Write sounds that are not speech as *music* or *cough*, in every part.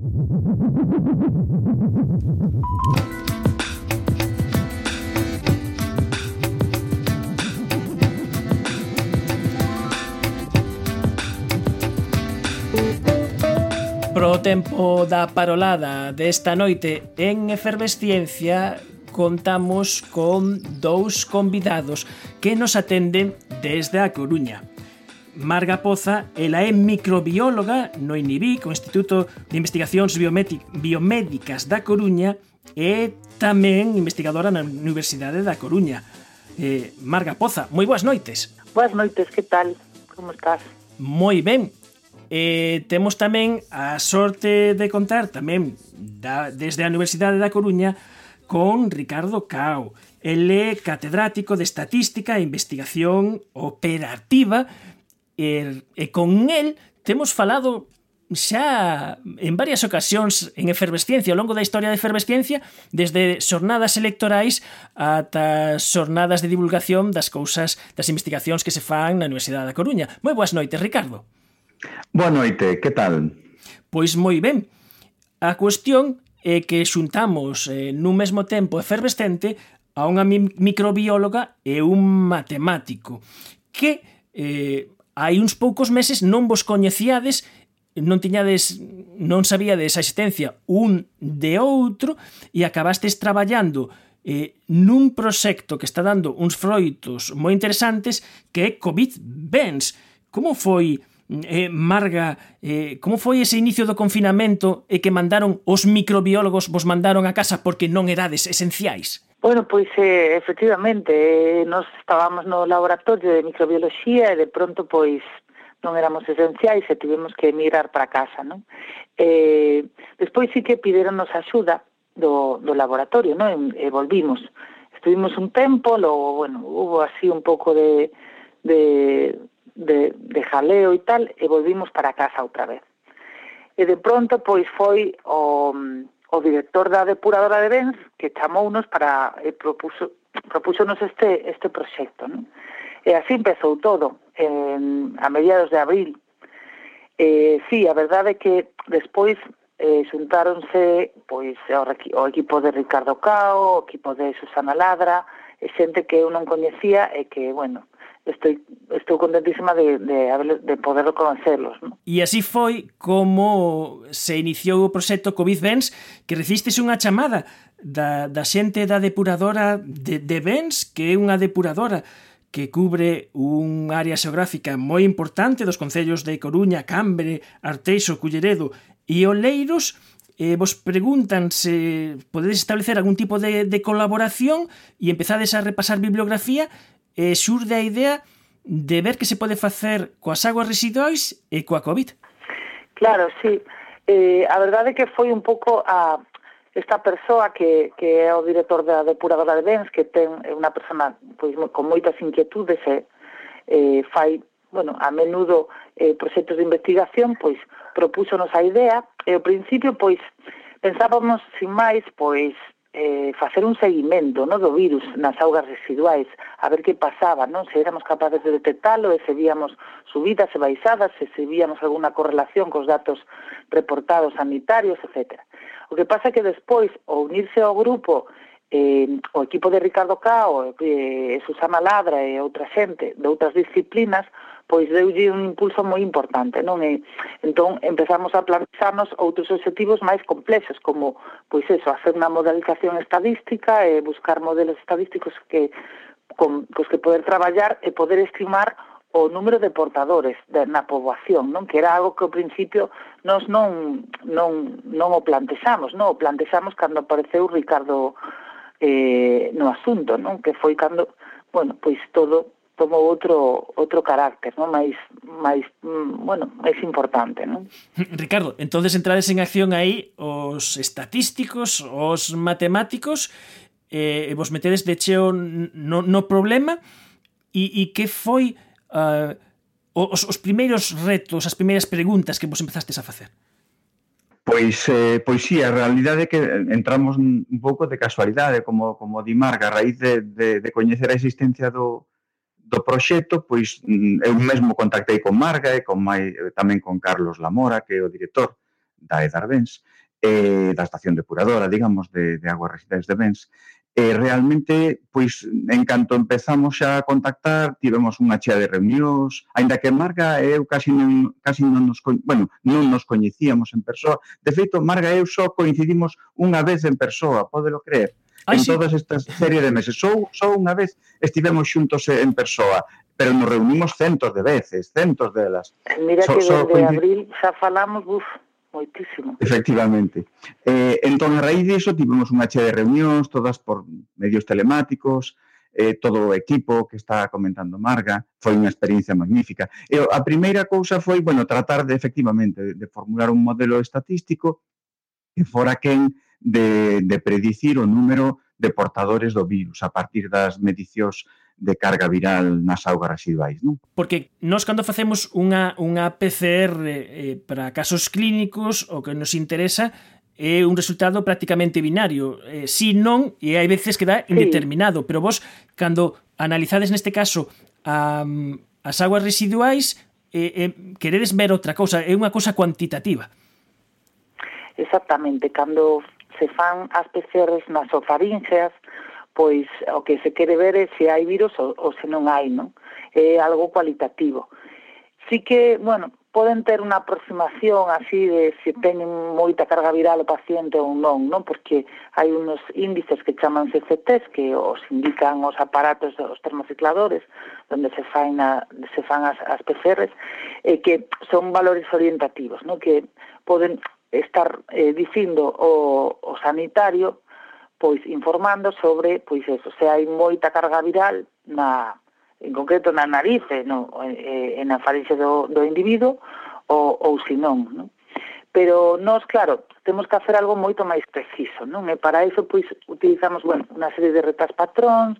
Pro tempo da parolada desta noite en Efervesciencia contamos con dous convidados que nos atenden desde a Coruña. Marga Poza, ela é microbióloga no INIBIC, o Instituto de Investigacións Biomédicas da Coruña, e tamén investigadora na Universidade da Coruña. Eh, Marga Poza, moi boas noites. Boas noites, que tal? Como estás? Moi ben. Eh, temos tamén a sorte de contar tamén da, desde a Universidade da Coruña con Ricardo Cao. El é catedrático de Estatística e Investigación Operativa E, e con el temos falado xa en varias ocasións en efervesciencia, ao longo da historia de efervesciencia, desde xornadas electorais ata xornadas de divulgación das cousas, das investigacións que se fan na Universidade da Coruña. Moi boas noites, Ricardo. Boa noite, que tal? Pois moi ben. A cuestión é que xuntamos eh, nun mesmo tempo efervescente a unha microbióloga e un matemático que eh, hai uns poucos meses non vos coñecíades non tiñades non sabíades a existencia un de outro e acabastes traballando eh, nun proxecto que está dando uns froitos moi interesantes que é COVID Bens. Como foi eh, Marga, eh, como foi ese inicio do confinamento e que mandaron os microbiólogos vos mandaron a casa porque non edades esenciais? Bueno, pois eh, efectivamente, eh, nos estábamos no laboratorio de microbioloxía e de pronto pois non éramos esenciais e eh, tivemos que emigrar para casa, non? Eh, despois sí que pidéronnos axuda do, do laboratorio, non? E, eh, e volvimos. Estuvimos un tempo, logo, bueno, hubo así un pouco de, de, de, de jaleo e tal, e volvimos para casa outra vez. E de pronto, pois, foi o... Oh, o director da depuradora de Benz que chamounos para e propuso propúxonos este este proxecto, non? E así empezou todo en, a mediados de abril. Eh, sí, a verdade é que despois eh, xuntáronse pois o, o equipo de Ricardo Cao, o equipo de Susana Ladra, e xente que eu non coñecía e que, bueno, Estoy, estou contentísima de, de, haber, de poder conocerlos, ¿no? E así foi como se iniciou o proxecto Covid Bens, que recibistes unha chamada da, da xente da depuradora de, de Bens, que é unha depuradora que cubre un área xeográfica moi importante dos concellos de Coruña, Cambre, Arteixo, Culleredo e Oleiros, eh, vos preguntan se podedes establecer algún tipo de, de colaboración e empezades a repasar bibliografía eh, xurde a idea de ver que se pode facer coas aguas residuais e coa COVID. Claro, sí. Eh, a verdade é que foi un pouco a esta persoa que, que é o director da depuradora de bens, que ten unha persona pois, con moitas inquietudes e eh, fai, bueno, a menudo eh, proxectos de investigación, pois propúsonos a idea e ao principio pois pensábamos sin máis pois eh, facer un seguimento no, do virus nas augas residuais, a ver que pasaba, non se éramos capaces de detectalo e se víamos subidas e baixadas, se, se víamos alguna correlación cos datos reportados sanitarios, etc. O que pasa é que despois, o unirse ao grupo, eh, o equipo de Ricardo Cao, eh, Susana Ladra e outra xente de outras disciplinas, pois deulle un impulso moi importante, non? E, entón, empezamos a plantearnos outros objetivos máis complexos, como, pois eso, hacer unha modalización estadística e buscar modelos estadísticos que con, cos que poder traballar e poder estimar o número de portadores de, na poboación, non? Que era algo que ao principio nós non, non, non o plantexamos, non? O plantexamos cando apareceu Ricardo eh, no asunto, non? Que foi cando, bueno, pois todo tomou outro outro carácter, non? máis máis mm, bueno, máis importante, non? *laughs* Ricardo, entonces entrades en acción aí os estatísticos, os matemáticos eh, vos metedes de cheo no, no problema e, e que foi uh, os, os primeiros retos, as primeiras preguntas que vos empezastes a facer? Pois, eh, pois sí, a realidade é que entramos un pouco de casualidade, como, como di Marga, a raíz de, de, de coñecer a existencia do, do proxecto, pois mm, eu mesmo contactei con Marga e con mai, eh, tamén con Carlos Lamora, que é o director da Edarbens, eh, da estación depuradora, digamos, de, de aguas residuais de Bens. E realmente, pois, en canto empezamos xa a contactar, tivemos unha chea de reunións, aínda que Marga e eu casi non, casi non nos, bueno, non nos coñecíamos en persoa. De feito, Marga e eu só coincidimos unha vez en persoa, podelo creer. Ay, en sí. todas estas serie de meses. Só, só unha vez estivemos xuntos en persoa, pero nos reunimos centos de veces, centos delas. Eh, mira so, que desde coincid... abril xa falamos, uf, moitísimo. Efectivamente. Eh, entón, a raíz disso, tivemos unha chea de reunións, todas por medios telemáticos, eh, todo o equipo que está comentando Marga, foi unha experiencia magnífica. E a primeira cousa foi, bueno, tratar de, efectivamente, de formular un modelo estatístico que fora quen de, de predicir o número de portadores do virus a partir das medicións de carga viral nas augas residuais. Non? Porque nós cando facemos unha, unha PCR eh, para casos clínicos, o que nos interesa é un resultado prácticamente binario. Eh, si non, e hai veces que dá indeterminado, sí. pero vos, cando analizades neste caso a, as aguas residuais, eh, eh, queredes ver outra cousa, é unha cousa cuantitativa. Exactamente, cando se fan as PCRs nas ofaringeas, pois o que se quere ver é se hai virus ou, ou se non hai, non? É algo cualitativo. Si que, bueno, poden ter unha aproximación así de se teñen moita carga viral o paciente ou non, non? Porque hai unos índices que chaman CCTs que os indican os aparatos dos termocicladores onde se fan, a, se fan as, as PCRs e que son valores orientativos, non? Que poden estar eh, dicindo o, o sanitario pois informando sobre pois eso, se hai moita carga viral na en concreto na nariz no, eh, en na faringe do, do individuo ou, ou se non, non? Pero nós, claro, temos que hacer algo moito máis preciso, non? E para iso, pois, utilizamos, bueno, unha serie de retas patróns,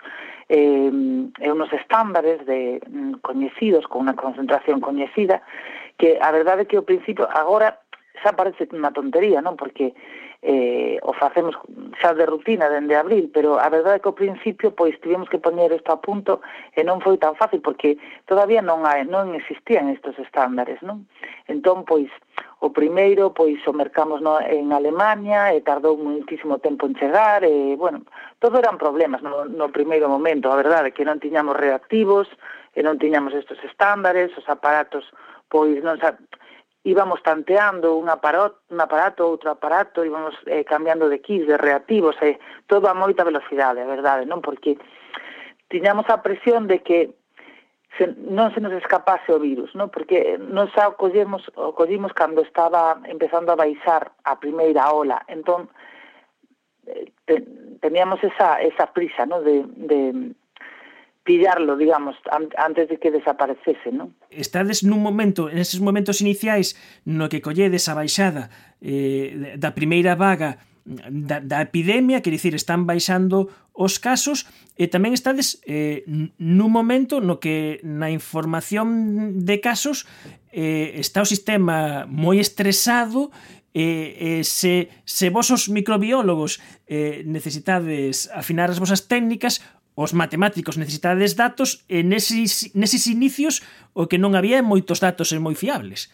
eh, e unos estándares de, mm, coñecidos, con unha concentración coñecida, que a verdade é que ao principio, agora, xa parece unha tontería, non? Porque eh, o facemos xa de rutina dende abril, pero a verdade é que ao principio pois tivemos que poñer isto a punto e non foi tan fácil porque todavía non hai, non existían estes estándares, non? Entón, pois, o primeiro, pois, o mercamos no, en Alemania e tardou muitísimo tempo en chegar e, bueno, todo eran problemas no, no primeiro momento, a verdade, é que non tiñamos reactivos, e non tiñamos estes estándares, os aparatos, pois, non, sa íbamos tanteando un aparato, un aparato outro aparato, íbamos eh, cambiando de kits, de reactivos, eh, todo a moita velocidade, a verdade, non? Porque tiñamos a presión de que se, non se nos escapase o virus, non? Porque nos xa o collemos, o collimos cando estaba empezando a baixar a primeira ola. Entón, eh, te, teníamos esa, esa prisa, non? De, de, pillarlo, digamos, antes de que desaparecese, non? Estades nun momento, neses momentos iniciais no que colledes a baixada eh, da primeira vaga da, da epidemia, quer dicir, están baixando os casos e tamén estades eh, nun momento no que na información de casos eh, está o sistema moi estresado eh, eh, se, se vos os microbiólogos eh, necesitades afinar as vosas técnicas Os matemáticos necesitades datos e neses, neses inicios o que non había moitos datos e moi fiables.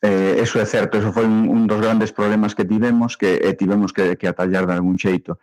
Eh, eso é certo, eso foi un, un dos grandes problemas que tivemos que eh, tivemos que, que atallar de algún xeito.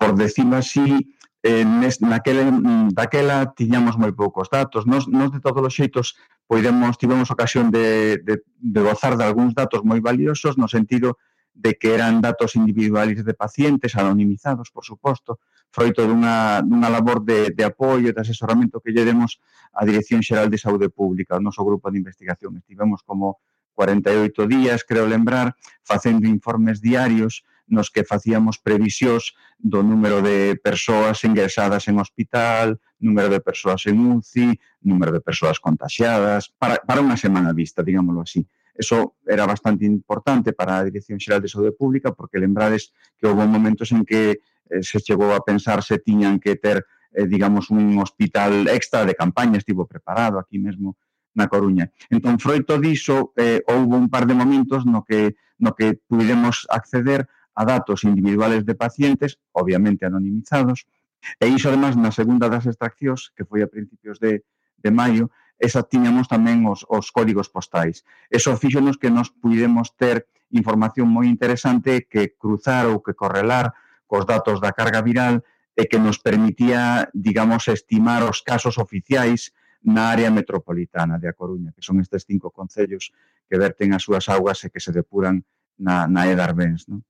Por decirlo así, eh, nes, naquela, daquela tiñamos moi poucos datos. Nos, nos de todos os xeitos poidemos, tivemos ocasión de, de, de gozar de algúns datos moi valiosos no sentido de que eran datos individuales de pacientes, anonimizados, por suposto, froito dunha, dunha labor de, de apoio e de asesoramento que lle demos a Dirección Xeral de Saúde Pública, o noso grupo de investigación. Estivemos como 48 días, creo lembrar, facendo informes diarios nos que facíamos previsións do número de persoas ingresadas en hospital, número de persoas en UCI, número de persoas contagiadas, para, para unha semana vista, digámoslo así. Eso era bastante importante para a Dirección Xeral de Saúde Pública, porque lembrades que houve momentos en que eh, se chegou a pensar se tiñan que ter, eh, digamos, un hospital extra de campaña, estivo preparado aquí mesmo na Coruña. Entón, froito diso, eh, houve un par de momentos no que, no que pudemos acceder a datos individuales de pacientes, obviamente anonimizados, e iso, además, na segunda das extraccións, que foi a principios de, de maio, e xa tiñamos tamén os, os códigos postais. Eso fíxonos que nos pudemos ter información moi interesante que cruzar ou que correlar cos datos da carga viral e que nos permitía, digamos, estimar os casos oficiais na área metropolitana de A Coruña, que son estes cinco concellos que verten as súas augas e que se depuran na, na Edarbens. Non?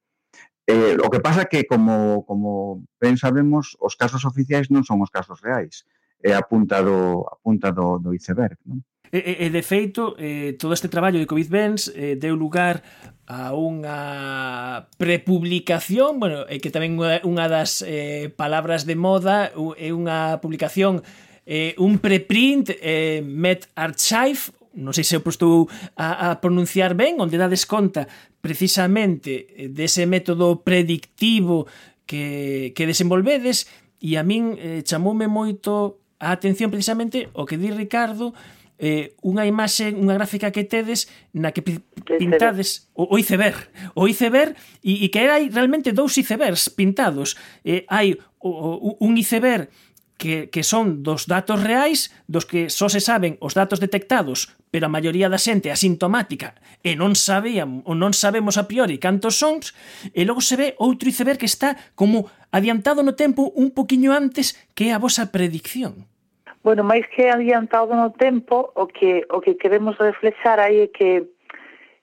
Eh, o que pasa que, como, como ben sabemos, os casos oficiais non son os casos reais é a punta do, a punta do, do iceberg. Non? E, e, e de feito, eh, todo este traballo de Covid Benz eh, deu lugar a unha prepublicación, bueno, é que tamén unha das eh, palabras de moda, é unha publicación eh, un preprint eh, Met Archive, non sei se eu estou a, a pronunciar ben, onde dades conta precisamente eh, dese método predictivo que, que desenvolvedes, e a min eh, chamoume moito a atención precisamente o que di Ricardo eh, unha imaxe, unha gráfica que tedes na que pintades o, o iceberg, o iceberg e, e que hai realmente dous icebergs pintados. Eh, hai o, o, un iceberg que, que son dos datos reais dos que só se saben os datos detectados pero a maioría da xente é asintomática e non sabían ou non sabemos a priori cantos son e logo se ve outro iceberg que está como adiantado no tempo un poquiño antes que a vosa predicción. Bueno, máis que adiantado no tempo, o que, o que queremos reflexar aí é que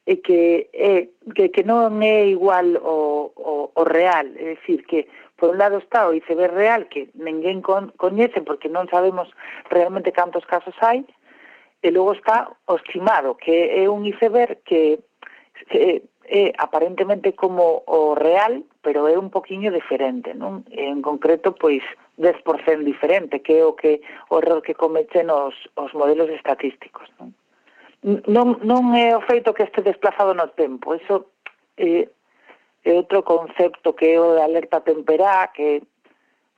é que, é, que, que non é igual o, o, o real, é dicir, que por un lado está o iceberg real que ninguén con, coñece porque non sabemos realmente cantos casos hai, e logo está o estimado, que é un iceberg que, que é aparentemente como o real, pero é un poquinho diferente, non? En concreto, pois, 10% diferente, que é o que o error que cometen os, os modelos estatísticos, non? Non, non é o feito que este desplazado no tempo, eso é, é outro concepto que é o de alerta temperá, que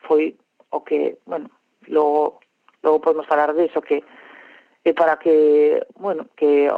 foi o que, bueno, logo, logo podemos falar disso, que e para que, bueno, que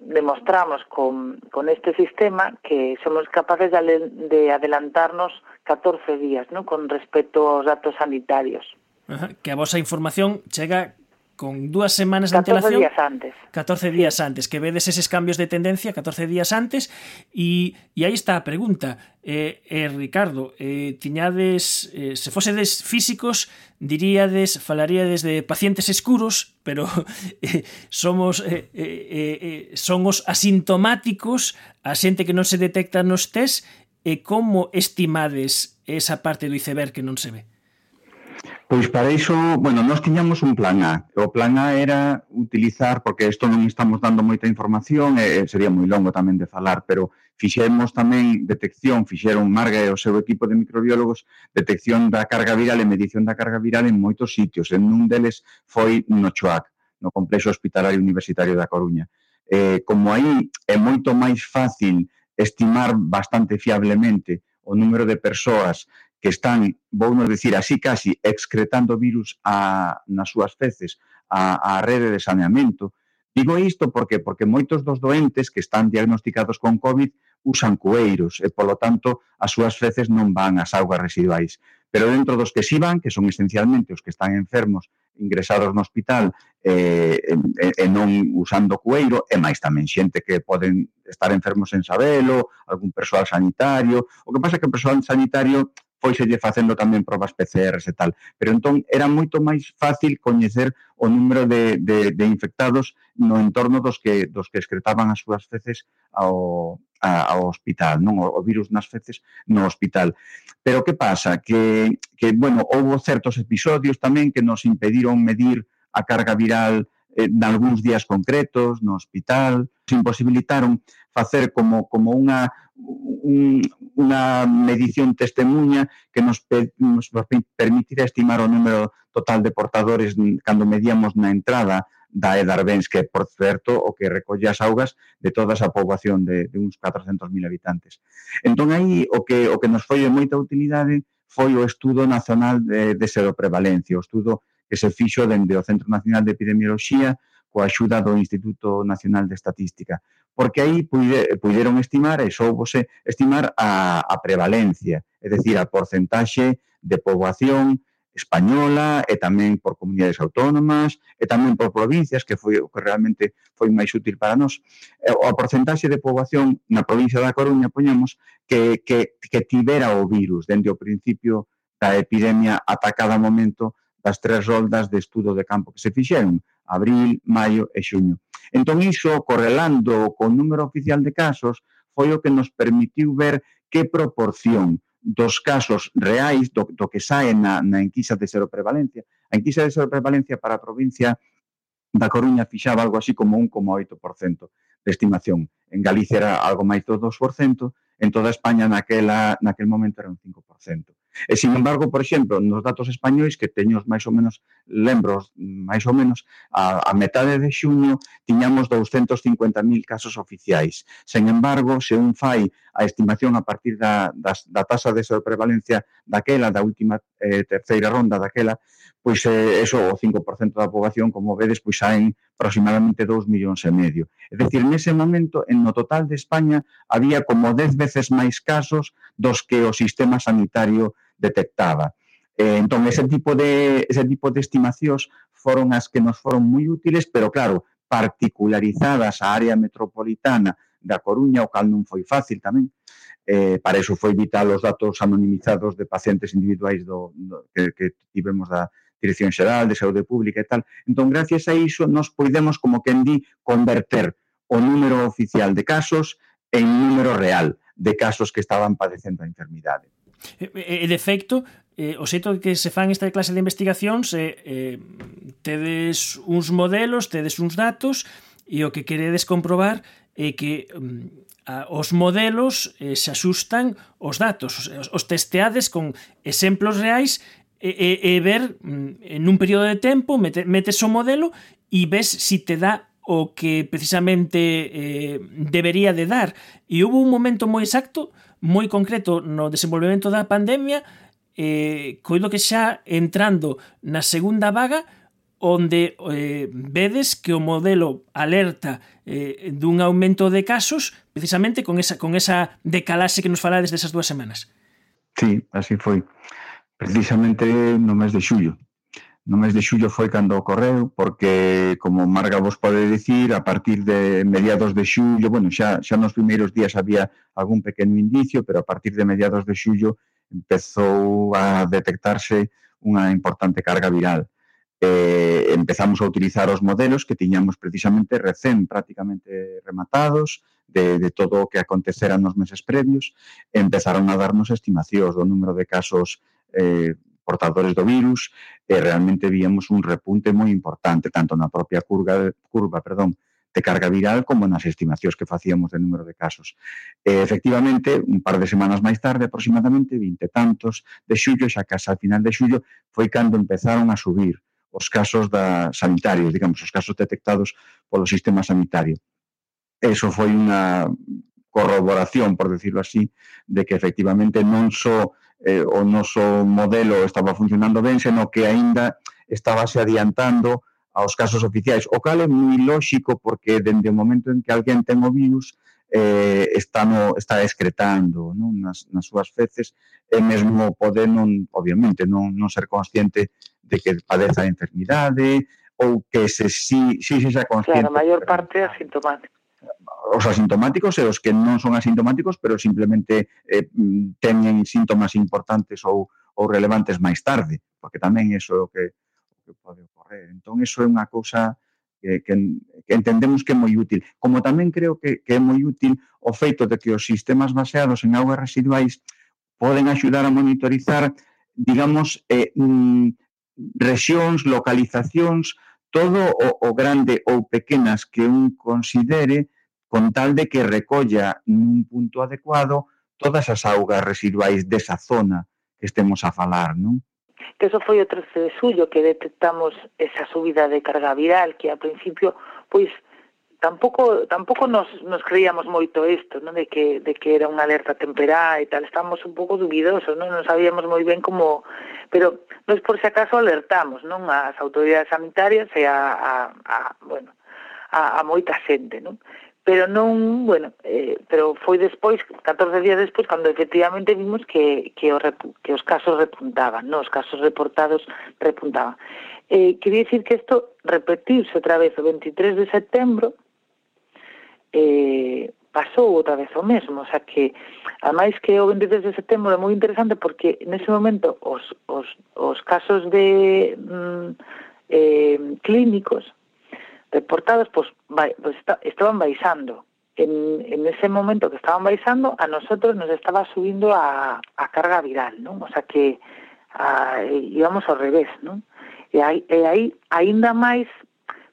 demostramos con, con este sistema que somos capaces de, de adelantarnos 14 días, ¿no? con respecto aos datos sanitarios. Ajá, que a vosa información chega con dúas semanas de antelación. 14 días antes. 14 días sí. antes, que vedes eses cambios de tendencia 14 días antes e e aí está a pregunta. Eh, eh Ricardo, eh tiñades eh, se fosedes físicos, diríades, falaríades de pacientes escuros, pero *laughs* eh, somos eh, eh, eh, eh, son os asintomáticos, a xente que non se detecta nos test, e como estimades esa parte do iceberg que non se ve? Pois para iso, bueno, nós tiñamos un plan A. O plan A era utilizar, porque isto non estamos dando moita información, e sería moi longo tamén de falar, pero fixemos tamén detección, fixeron Marga e o seu equipo de microbiólogos, detección da carga viral e medición da carga viral en moitos sitios. En un deles foi no Choac, no Complexo Hospitalario Universitario da Coruña. Eh, como aí é moito máis fácil estimar bastante fiablemente o número de persoas que están, vou non decir así casi, excretando virus a, nas súas feces a, a rede de saneamento. Digo isto porque porque moitos dos doentes que están diagnosticados con COVID usan cueiros e, polo tanto, as súas feces non van ás augas residuais. Pero dentro dos que sí van, que son esencialmente os que están enfermos ingresados no hospital eh, e, e non usando cueiro, e máis tamén xente que poden estar enfermos en sabelo, algún persoal sanitario. O que pasa é que o persoal sanitario foiselle facendo tamén probas PCRs e tal. Pero entón era moito máis fácil coñecer o número de, de, de infectados no entorno dos que, dos que excretaban as súas feces ao, a, ao hospital, non o, o virus nas feces no hospital. Pero que pasa? Que, que bueno, houve certos episodios tamén que nos impediron medir a carga viral eh, en algúns días concretos no hospital, se imposibilitaron facer como, como unha, un, unha medición testemunha que nos, pe, nos permitirá estimar o número total de portadores cando medíamos na entrada da Edarbens, que, por certo, o que recolle as augas de toda esa poboación de, de uns 400.000 habitantes. Entón, aí, o que, o que nos foi de moita utilidade foi o Estudo Nacional de, de Seroprevalencia, o estudo que se fixo dende o Centro Nacional de Epidemioloxía coa axuda do Instituto Nacional de Estatística, porque aí puide, puideron estimar e soubose estimar a, a prevalencia, é dicir, a porcentaxe de poboación española e tamén por comunidades autónomas e tamén por provincias, que foi o que realmente foi máis útil para nós. O porcentaxe de poboación na provincia da Coruña, poñemos, que, que, que tivera o virus dende o principio da epidemia ata cada momento das tres roldas de estudo de campo que se fixeron abril, maio e xuño. Entón iso, correlando co número oficial de casos, foi o que nos permitiu ver que proporción dos casos reais, do, do que sae na, na enquisa de seroprevalencia. A enquisa de seroprevalencia para a provincia da Coruña fixaba algo así como 1,8% de estimación. En Galicia era algo máis do 2%, en toda España naquela, naquel momento era un 5%. E, sin embargo, por exemplo, nos datos españois que teños máis ou menos, lembros máis ou menos, a, a metade de xuño tiñamos 250.000 casos oficiais. Sen embargo, se un fai a estimación a partir da, das, da tasa de prevalencia daquela, da última eh, terceira ronda daquela, pois eh, eso, o 5% da poboación, como vedes, pois saen aproximadamente 2 millóns e medio. É dicir, nese momento, en no total de España, había como 10 veces máis casos dos que o sistema sanitario detectaba. Eh, entón, ese tipo, de, ese tipo de estimacións foron as que nos foron moi útiles, pero claro, particularizadas á área metropolitana da Coruña, o cal non foi fácil tamén. Eh, para iso foi vital os datos anonimizados de pacientes individuais do, do que, que tivemos da Dirección Xeral de Saúde Pública e tal. Entón, gracias a iso, nos podemos, como que di, converter o número oficial de casos en número real de casos que estaban padecendo a enfermidade. E, e de efecto, eh, o xeito que se fan esta clase de investigacións é eh, tedes uns modelos, tedes uns datos e o que queredes comprobar é que mm, a, os modelos eh, se axustan os datos, os, os testeades con exemplos reais e, e, e ver mm, en un período de tempo mete, metes o modelo e ves si te dá o que precisamente eh, debería de dar. E houve un momento moi exacto moi concreto no desenvolvemento da pandemia eh, coido que xa entrando na segunda vaga onde eh, vedes que o modelo alerta eh, dun aumento de casos precisamente con esa, con esa decalase que nos falades desas dúas semanas. Sí, así foi. Precisamente no mes de xullo no mes de xullo foi cando ocorreu, porque, como Marga vos pode dicir, a partir de mediados de xullo, bueno, xa, xa nos primeiros días había algún pequeno indicio, pero a partir de mediados de xullo empezou a detectarse unha importante carga viral. Eh, empezamos a utilizar os modelos que tiñamos precisamente recén prácticamente rematados, de, de todo o que acontecera nos meses previos, empezaron a darnos estimacións do número de casos eh, portadores do virus e realmente víamos un repunte moi importante tanto na propia curva, curva perdón, de carga viral como nas estimacións que facíamos de número de casos. E, efectivamente, un par de semanas máis tarde, aproximadamente 20 tantos de xullo, xa casa a final de xullo, foi cando empezaron a subir os casos da, sanitarios, digamos, os casos detectados polo sistema sanitario. Eso foi unha corroboración, por decirlo así, de que efectivamente non só eh, o noso modelo estaba funcionando ben, senón que aínda estabase adiantando aos casos oficiais, o cal é moi lóxico porque dende o momento en que alguén ten o virus eh, está, no, está excretando non? Nas, nas súas feces e mesmo pode non, obviamente non, non ser consciente de que padeza a enfermidade ou que se si, si se xa consciente. Claro, a maior parte é asintomático os asintomáticos e os que non son asintomáticos, pero simplemente eh, teñen síntomas importantes ou, ou relevantes máis tarde, porque tamén iso é o que, o que pode ocorrer. Entón, iso é unha cousa que, que, que entendemos que é moi útil. Como tamén creo que, que é moi útil o feito de que os sistemas baseados en augas residuais poden axudar a monitorizar, digamos, eh, mm, rexións, localizacións, todo o, o grande ou pequenas que un considere con tal de que recolla nun punto adecuado todas as augas residuais desa zona que estemos a falar, non? Que eso foi o 13 de suyo que detectamos esa subida de carga viral que a principio pois tampouco tampouco nos nos creíamos moito isto, non de que de que era unha alerta temperá e tal, estábamos un pouco dubidosos, non non sabíamos moi ben como, pero nos por se acaso alertamos, non as autoridades sanitarias e a a, a bueno, a, a moita xente, non? pero non, bueno, eh, pero foi despois, 14 días despois, cando efectivamente vimos que, que, os, que os casos repuntaban, non? os casos reportados repuntaban. Eh, quería dicir que isto repetirse outra vez o 23 de setembro, eh, pasou outra vez o mesmo, o sea que, ademais que o 23 de setembro é moi interesante porque nese momento os, os, os casos de mm, eh, clínicos reportados, pois, vai, está, estaban baixando. En, en ese momento que estaban baixando, a nosotros nos estaba subindo a, a carga viral, non? O sea que a, íbamos ao revés, non? E aí, e aí aínda máis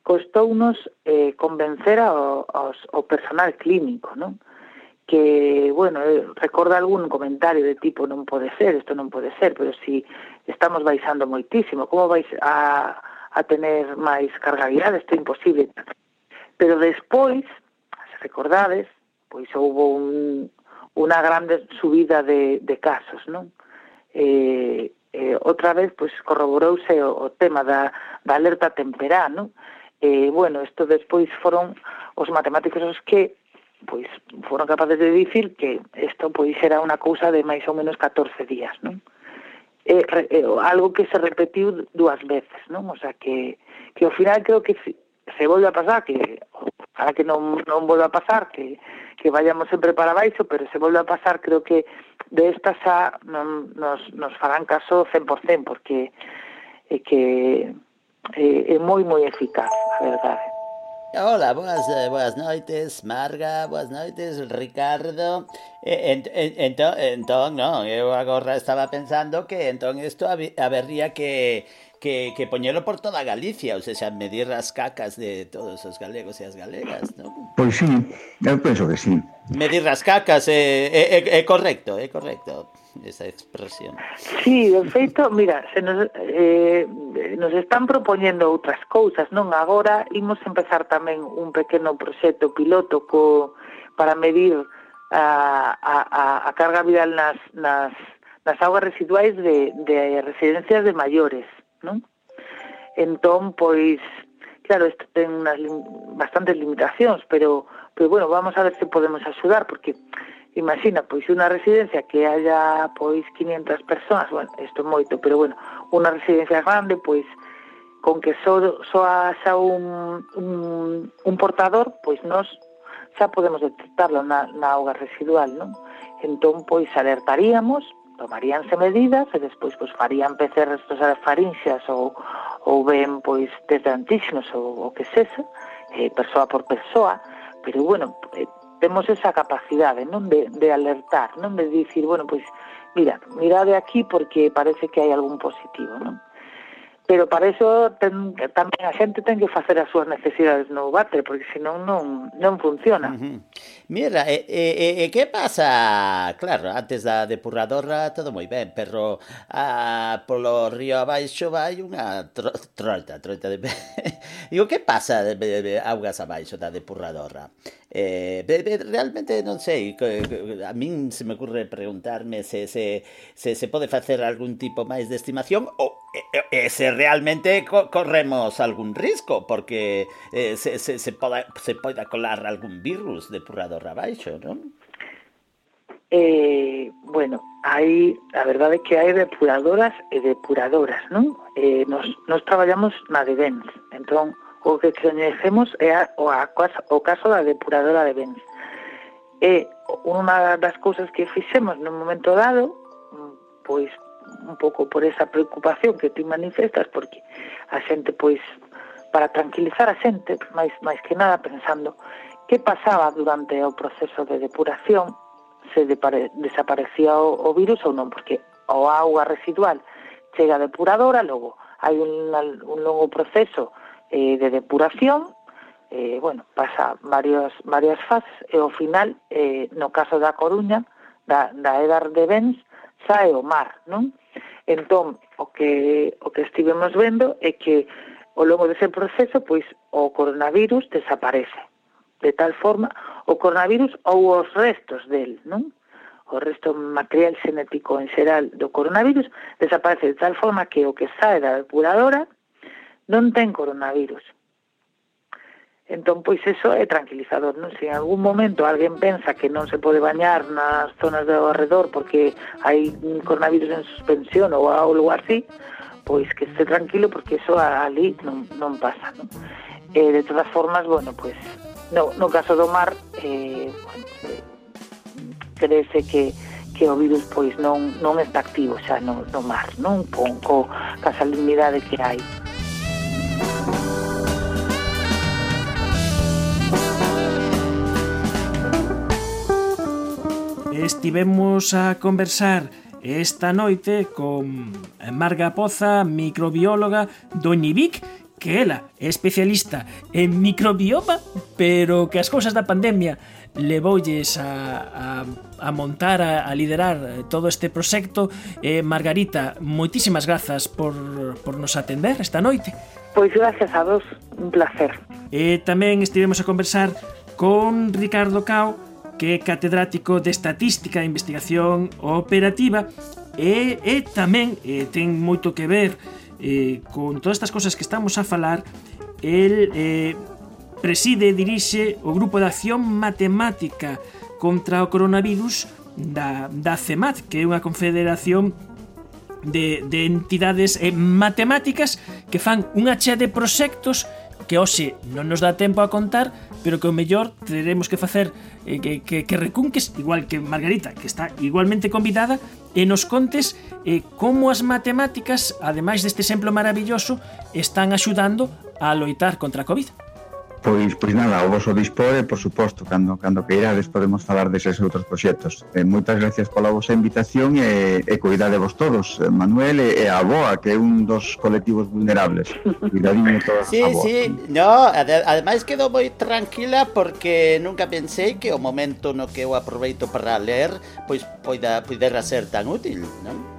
costounos eh, convencer ao, aos, ao personal clínico, non? que, bueno, eh, recorda algún comentario de tipo non pode ser, isto non pode ser, pero si estamos baixando moitísimo, como vais a, a tener máis carga viral, isto é imposible. Pero despois, se recordades, pois houve un, unha grande subida de, de casos, non? Eh, eh, outra vez pois corroborouse o, o tema da, da alerta temperá, non? Eh, bueno, isto despois foron os matemáticos os que pois foron capaces de dicir que isto pois era unha cousa de máis ou menos 14 días, non? eh, eh, algo que se repetiu dúas veces, non? O sea, que, que ao final creo que se, se volve a pasar, que para que non, non volva a pasar, que, que vayamos sempre para baixo, pero se volve a pasar, creo que de esta xa non, nos, nos farán caso 100%, porque é que é, é moi moi eficaz, a verdade. Hola, boas, eh, boas noites, Marga, boas noites, Ricardo. En, en, entón, entón, non, eu agora estaba pensando que entón isto habería que que, que poñelo por toda Galicia, ou seja, medir as cacas de todos os galegos e as galegas, non? Pois sí, eu penso que sí. Medir as cacas é, é, é correcto, é correcto esa expresión. Sí, de feito, mira, se nos, eh, nos están propoñendo outras cousas, non? Agora imos empezar tamén un pequeno proxecto piloto co, para medir a, a, a carga viral nas, nas, nas augas residuais de, de residencias de maiores, non? Entón, pois, claro, isto ten unas bastantes limitacións, pero, pero bueno, vamos a ver se podemos axudar, porque imagina pois unha residencia que haya pois 500 persoas, bueno, isto é moito, pero bueno, unha residencia grande pois con que só, só haxa un, un, un portador, pois nós xa podemos detectarlo na, na auga residual, non? Entón, pois, alertaríamos, tomaríanse medidas e despois pois, farían PCR estos farinxas ou, ou ben pois desde antígenos ou o que sexa, eh, persoa por persoa, pero bueno, eh, temos esa capacidade non de, de alertar, non de dicir, bueno, pois, mira, mirade aquí porque parece que hai algún positivo, non? Pero para iso ten, tamén a xente ten que facer as súas necesidades no váter, porque senón non, non funciona. Uh -huh. Mira, e, e, e que pasa? Claro, antes da depuradora todo moi ben, pero a, polo río abaixo vai unha tro, troita, troita de... *laughs* Digo, que pasa de, de, de augas abaixo da depuradora? Eh, realmente non sei, a min se me ocurre preguntarme se se, se, se pode facer algún tipo máis de estimación ou e, se realmente co corremos algún risco, porque eh, se, se, se, poda, se colar algún virus depurador abaixo, non? Eh, bueno, hai, a verdade é que hai depuradoras e depuradoras, non? Eh, nos, nos traballamos na de o que coñecemos é a, o, a, o caso da depuradora de bens. E unha das cousas que fixemos no momento dado, mm, pois un pouco por esa preocupación que ti manifestas, porque a xente, pois, para tranquilizar a xente, máis, máis que nada pensando que pasaba durante o proceso de depuración se depare, desaparecía o, o virus ou non, porque o auga residual chega a depuradora, logo hai un, un longo proceso eh, de depuración, eh, bueno, pasa varios, varias fases e ao final, eh, no caso da Coruña, da, da Edar de Bens, sae o mar, non? Entón, o que, o que estivemos vendo é que ao longo dese proceso, pois, o coronavirus desaparece. De tal forma, o coronavirus ou os restos del, non? O resto material xenético en xeral do coronavirus desaparece de tal forma que o que sae da depuradora non ten coronavirus. Entón, pois eso é tranquilizador, non? Se en algún momento alguén pensa que non se pode bañar nas zonas do arredor porque hai coronavirus en suspensión ou algo así, pois que este tranquilo porque eso ali non, non pasa, non? Eh, de todas formas, bueno, pois no, no caso do mar, eh, bueno, eh, crece que que o virus pois non non está activo xa no, no mar, non? Con, co, ca salinidade que hai. Estivemos a conversar esta noite con Marga Poza, microbióloga do INIBIC, que ela é especialista en microbioma, pero que as cousas da pandemia levoulles a, a, a montar, a, a liderar todo este proxecto. Eh, Margarita, moitísimas grazas por, por nos atender esta noite. Pois gracias a vos, un placer. E eh, tamén estivemos a conversar con Ricardo Cao, que é catedrático de Estatística e Investigación Operativa e, e tamén e, ten moito que ver e, con todas estas cosas que estamos a falar el eh, preside e dirixe o Grupo de Acción Matemática contra o Coronavirus da, da CEMAT, que é unha confederación de, de entidades eh, matemáticas que fan unha chea de proxectos que hoxe non nos dá tempo a contar, pero que o mellor teremos que facer eh, que, que, que recunques, igual que Margarita, que está igualmente convidada, e nos contes eh, como as matemáticas, ademais deste exemplo maravilloso, están axudando a loitar contra a COVID. Pois, pois nada, o vosso dispor e, por suposto, cando, cando que irades podemos falar deses outros proxectos. E moitas gracias pola vosa invitación e, e cuidade vos todos, eh, Manuel e, e a Boa, que é un dos colectivos vulnerables. Cuidadinho *laughs* todos sí, a Boa. Sí, no, ade ademais quedo moi tranquila porque nunca pensei que o momento no que eu aproveito para ler pois poida, poidera ser tan útil, non?